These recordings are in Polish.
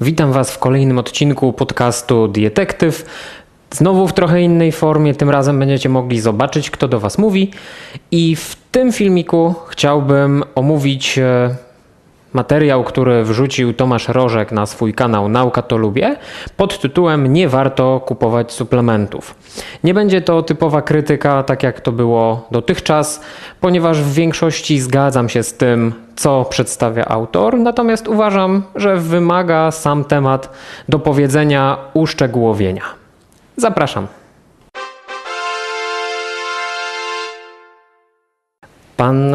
Witam Was w kolejnym odcinku podcastu Dietektyw. Znowu w trochę innej formie, tym razem będziecie mogli zobaczyć, kto do Was mówi. I w tym filmiku chciałbym omówić e, materiał, który wrzucił Tomasz Rożek na swój kanał Nauka to lubię pod tytułem Nie warto kupować suplementów. Nie będzie to typowa krytyka, tak jak to było dotychczas, ponieważ w większości zgadzam się z tym, co przedstawia autor, natomiast uważam, że wymaga sam temat dopowiedzenia uszczegółowienia. Zapraszam. Pan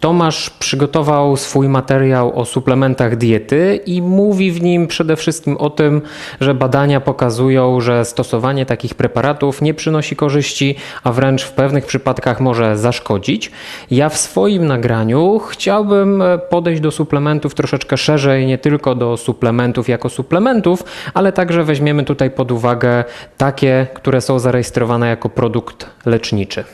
Tomasz przygotował swój materiał o suplementach diety i mówi w nim przede wszystkim o tym, że badania pokazują, że stosowanie takich preparatów nie przynosi korzyści, a wręcz w pewnych przypadkach może zaszkodzić. Ja w swoim nagraniu chciałbym podejść do suplementów troszeczkę szerzej, nie tylko do suplementów jako suplementów, ale także weźmiemy tutaj pod uwagę takie, które są zarejestrowane jako produkt leczniczy.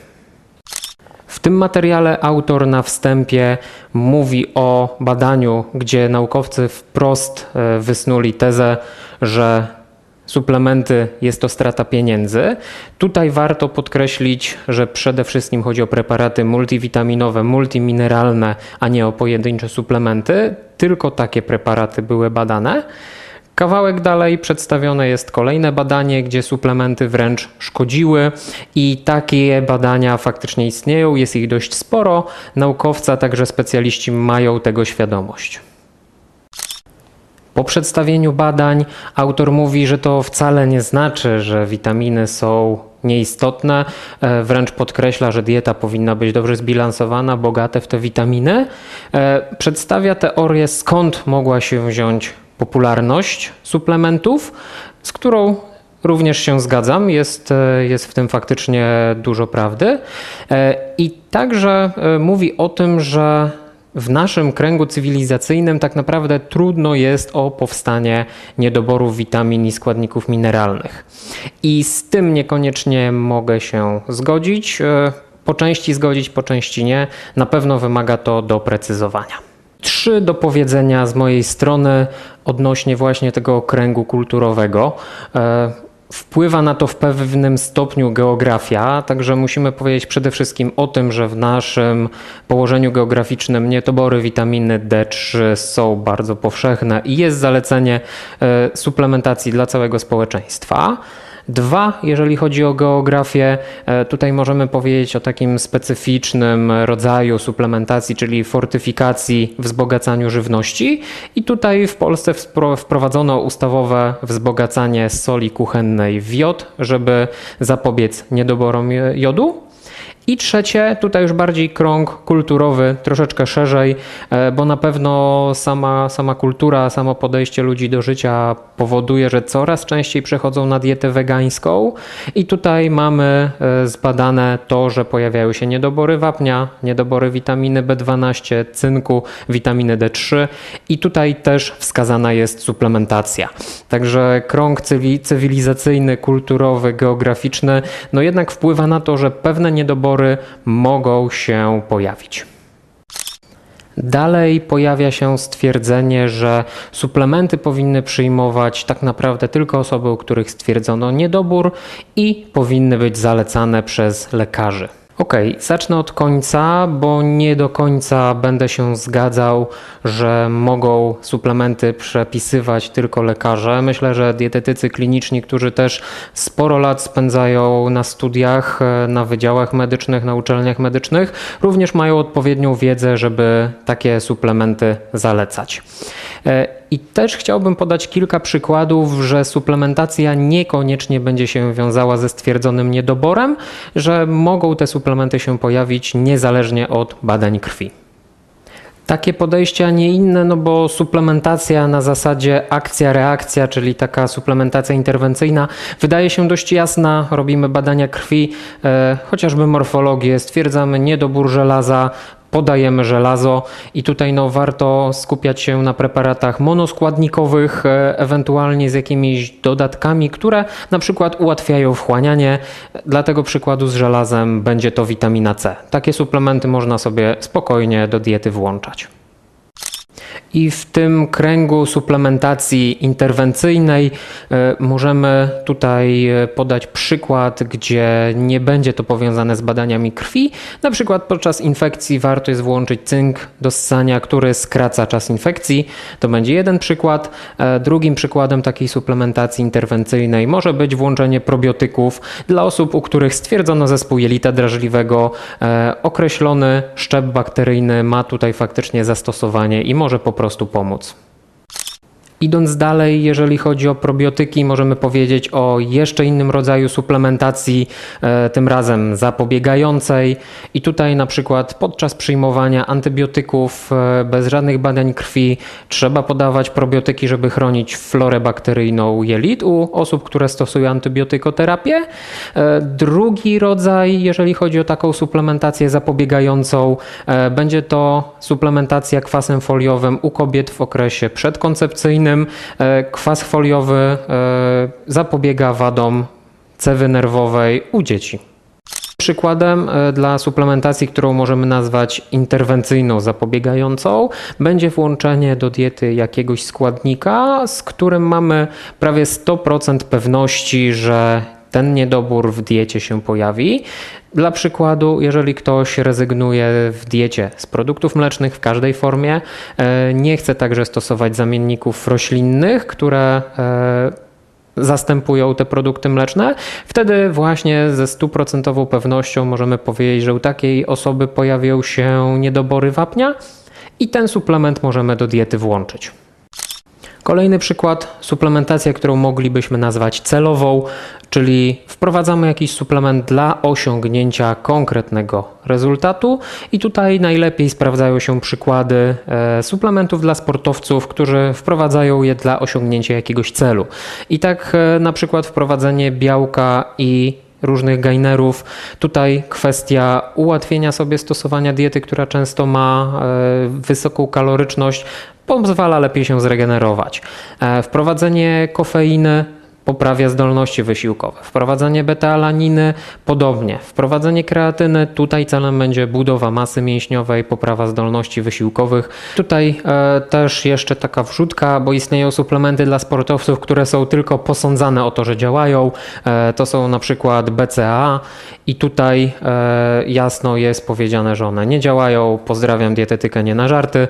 Tym materiale autor na wstępie mówi o badaniu, gdzie naukowcy wprost e, wysnuli tezę, że suplementy jest to strata pieniędzy. Tutaj warto podkreślić, że przede wszystkim chodzi o preparaty multivitaminowe, multimineralne, a nie o pojedyncze suplementy. Tylko takie preparaty były badane. Kawałek dalej przedstawione jest kolejne badanie, gdzie suplementy wręcz szkodziły i takie badania faktycznie istnieją, jest ich dość sporo. Naukowcy, a także specjaliści mają tego świadomość. Po przedstawieniu badań autor mówi, że to wcale nie znaczy, że witaminy są nieistotne. E, wręcz podkreśla, że dieta powinna być dobrze zbilansowana, bogate w te witaminy. E, przedstawia teorię, skąd mogła się wziąć popularność suplementów, z którą również się zgadzam. Jest, e, jest w tym faktycznie dużo prawdy. E, I także e, mówi o tym, że w naszym kręgu cywilizacyjnym tak naprawdę trudno jest o powstanie niedoborów witamin i składników mineralnych. I z tym niekoniecznie mogę się zgodzić. Po części zgodzić, po części nie. Na pewno wymaga to doprecyzowania. Trzy dopowiedzenia z mojej strony odnośnie właśnie tego kręgu kulturowego. E, wpływa na to w pewnym stopniu geografia, także musimy powiedzieć przede wszystkim o tym, że w naszym położeniu geograficznym nietobory witaminy D3 są bardzo powszechne i jest zalecenie e, suplementacji dla całego społeczeństwa. Dwa, jeżeli chodzi o geografię, e, tutaj możemy powiedzieć o takim specyficznym rodzaju suplementacji, czyli fortyfikacji, wzbogacaniu żywności. I tutaj w Polsce wprowadzono ustawowe wzbogacanie soli kuchennej w jod, żeby zapobiec niedoborom jodu. I trzecie, tutaj już bardziej krąg kulturowy, troszeczkę szerzej, e, bo na pewno sama, sama kultura, samo podejście ludzi do życia powoduje, że coraz częściej przechodzą na dietę wegańską. I tutaj mamy e, zbadane to, że pojawiają się niedobory wapnia, niedobory witaminy B12, cynku, witaminy D3 i tutaj też wskazana jest suplementacja. Także krąg cywilizacyjny, kulturowy, geograficzny, no jednak wpływa na to, że pewne niedobory mogą się pojawić. Dalej pojawia się stwierdzenie, że suplementy powinny przyjmować tak naprawdę tylko osoby, u których stwierdzono niedobór i powinny być zalecane przez lekarzy. Ok, zacznę od końca, bo nie do końca będę się zgadzał, że mogą suplementy przepisywać tylko lekarze. Myślę, że dietetycy kliniczni, którzy też sporo lat spędzają na studiach, e, na wydziałach medycznych, na uczelniach medycznych, również mają odpowiednią wiedzę, żeby takie suplementy zalecać. I też chciałbym podać kilka przykładów, że suplementacja niekoniecznie będzie się wiązała ze stwierdzonym niedoborem, że mogą te suplementy się pojawić niezależnie od badań krwi. Takie podejście, a nie inne, no bo suplementacja na zasadzie akcja-reakcja, czyli taka suplementacja interwencyjna, wydaje się dość jasna. Robimy badania krwi, e, chociażby morfologię, stwierdzamy niedobór żelaza, podajemy żelazo i tutaj no, warto skupiać się na preparatach monoskładnikowych, e, ewentualnie z jakimiś dodatkami, które na przykład ułatwiają wchłanianie. Dla tego przykładu z żelazem będzie to witamina C. Takie suplementy można sobie spokojnie do diety włączać. I w tym kręgu suplementacji interwencyjnej e, możemy tutaj e, podać przykład, gdzie nie będzie to powiązane z badaniami krwi. Na przykład podczas infekcji warto jest włączyć cynk do ssania, który skraca czas infekcji. To będzie jeden przykład. E, drugim przykładem takiej suplementacji interwencyjnej może być włączenie probiotyków dla osób, u których stwierdzono zespół jelita drażliwego. Określony szczep bakteryjny ma tutaj faktycznie zastosowanie i może po prostu pomóc. Idąc dalej, jeżeli chodzi o probiotyki, możemy powiedzieć o jeszcze innym rodzaju suplementacji, e, tym razem zapobiegającej. I tutaj na przykład podczas przyjmowania antybiotyków e, bez żadnych badań krwi trzeba podawać probiotyki, żeby chronić florę bakteryjną jelit u osób, które stosują antybiotykoterapię. E, drugi rodzaj, jeżeli chodzi o taką suplementację zapobiegającą, będzie to suplementacja kwasem foliowym u kobiet w okresie przedkoncepcyjnym innym e, kwas foliowy e, zapobiega wadom cewy nerwowej u dzieci. Przykładem e, dla suplementacji, którą możemy nazwać interwencyjną, zapobiegającą, będzie włączenie do diety jakiegoś składnika, z którym mamy prawie 100% pewności, że ten niedobór w diecie się pojawi. Dla przykładu, jeżeli ktoś rezygnuje w diecie z produktów mlecznych w każdej formie, e, nie chce także stosować zamienników roślinnych, które e, zastępują te produkty mleczne, wtedy właśnie ze stuprocentową pewnością możemy powiedzieć, że u takiej osoby pojawią się niedobory wapnia i ten suplement możemy do diety włączyć. Kolejny przykład, suplementacja, którą moglibyśmy nazwać celową, czyli wprowadzamy jakiś suplement dla osiągnięcia konkretnego rezultatu i tutaj najlepiej sprawdzają się przykłady e, suplementów dla sportowców, którzy wprowadzają je dla osiągnięcia jakiegoś celu. I tak e, na przykład wprowadzenie białka i różnych gainerów. Tutaj kwestia ułatwienia sobie stosowania diety, która często ma e, wysoką kaloryczność, pozwala lepiej się zregenerować. E, wprowadzenie kofeiny poprawia zdolności wysiłkowe. Wprowadzenie beta-alaniny podobnie. Wprowadzenie kreatyny tutaj celem będzie budowa masy mięśniowej, poprawa zdolności wysiłkowych. Tutaj e, też jeszcze taka wrzutka, bo istnieją suplementy dla sportowców, które są tylko posądzane o to, że działają. E, to są na przykład BCA i tutaj e, jasno jest powiedziane, że one nie działają. Pozdrawiam dietetykę nie na żarty.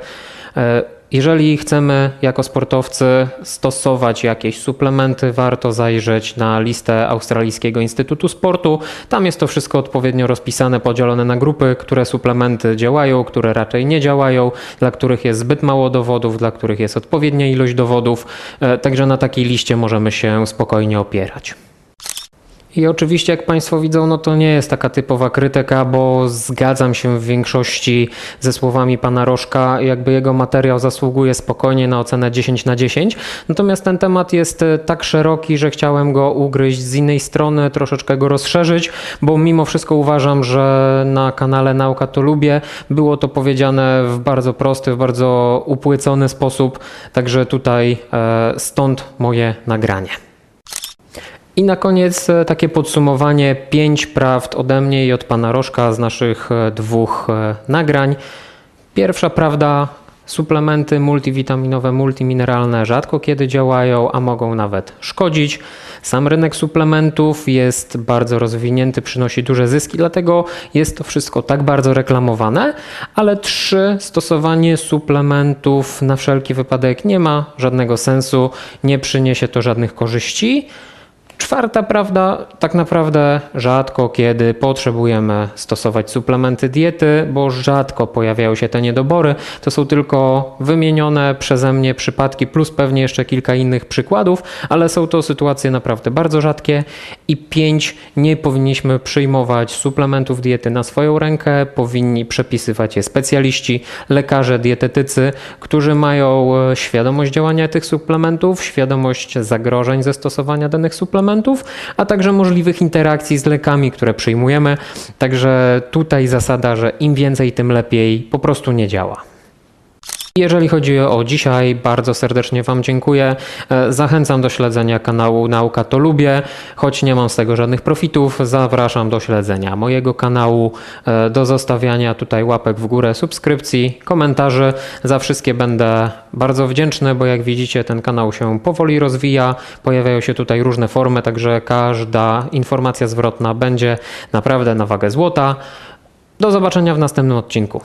Jeżeli chcemy jako sportowcy stosować jakieś suplementy, warto zajrzeć na listę Australijskiego Instytutu Sportu. Tam jest to wszystko odpowiednio rozpisane, podzielone na grupy, które suplementy działają, które raczej nie działają, dla których jest zbyt mało dowodów, dla których jest odpowiednia ilość dowodów. E, także na takiej liście możemy się spokojnie opierać. I oczywiście, jak Państwo widzą, no to nie jest taka typowa krytyka, bo zgadzam się w większości ze słowami pana Rożka, jakby jego materiał zasługuje spokojnie na ocenę 10 na 10. Natomiast ten temat jest e, tak szeroki, że chciałem go ugryźć z innej strony, troszeczkę go rozszerzyć, bo mimo wszystko uważam, że na kanale Nauka to lubię było to powiedziane w bardzo prosty, w bardzo upłycony sposób, także tutaj e, stąd moje nagranie. I na koniec e, takie podsumowanie pięć prawd ode mnie i od pana Rożka z naszych e, dwóch e, nagrań. Pierwsza prawda, suplementy multivitaminowe, multimineralne rzadko kiedy działają, a mogą nawet szkodzić. Sam rynek suplementów jest bardzo rozwinięty, przynosi duże zyski, dlatego jest to wszystko tak bardzo reklamowane. Ale trzy, stosowanie suplementów na wszelki wypadek nie ma żadnego sensu, nie przyniesie to żadnych korzyści. Czwarta prawda, tak naprawdę rzadko kiedy potrzebujemy stosować suplementy diety, bo rzadko pojawiają się te niedobory. To są tylko wymienione przeze mnie przypadki, plus pewnie jeszcze kilka innych przykładów, ale są to sytuacje naprawdę bardzo rzadkie. I pięć, nie powinniśmy przyjmować suplementów diety na swoją rękę, powinni przepisywać je specjaliści, lekarze, dietetycy, którzy mają e, świadomość działania tych suplementów, świadomość zagrożeń ze stosowania danych suplementów, a także możliwych interakcji z lekami, które przyjmujemy. Także tutaj zasada, że im więcej, tym lepiej, po prostu nie działa. Jeżeli chodzi o dzisiaj, bardzo serdecznie Wam dziękuję. E, Zachęcam do śledzenia kanału Nauka to Lubię, choć nie mam z tego żadnych profitów. Zapraszam do śledzenia mojego kanału, e, do zostawiania tutaj łapek w górę, subskrypcji, komentarzy. Za wszystkie będę bardzo wdzięczny, bo jak widzicie, ten kanał się powoli rozwija. Pojawiają się tutaj różne formy, także każda informacja zwrotna będzie naprawdę na wagę złota. Do zobaczenia w następnym odcinku.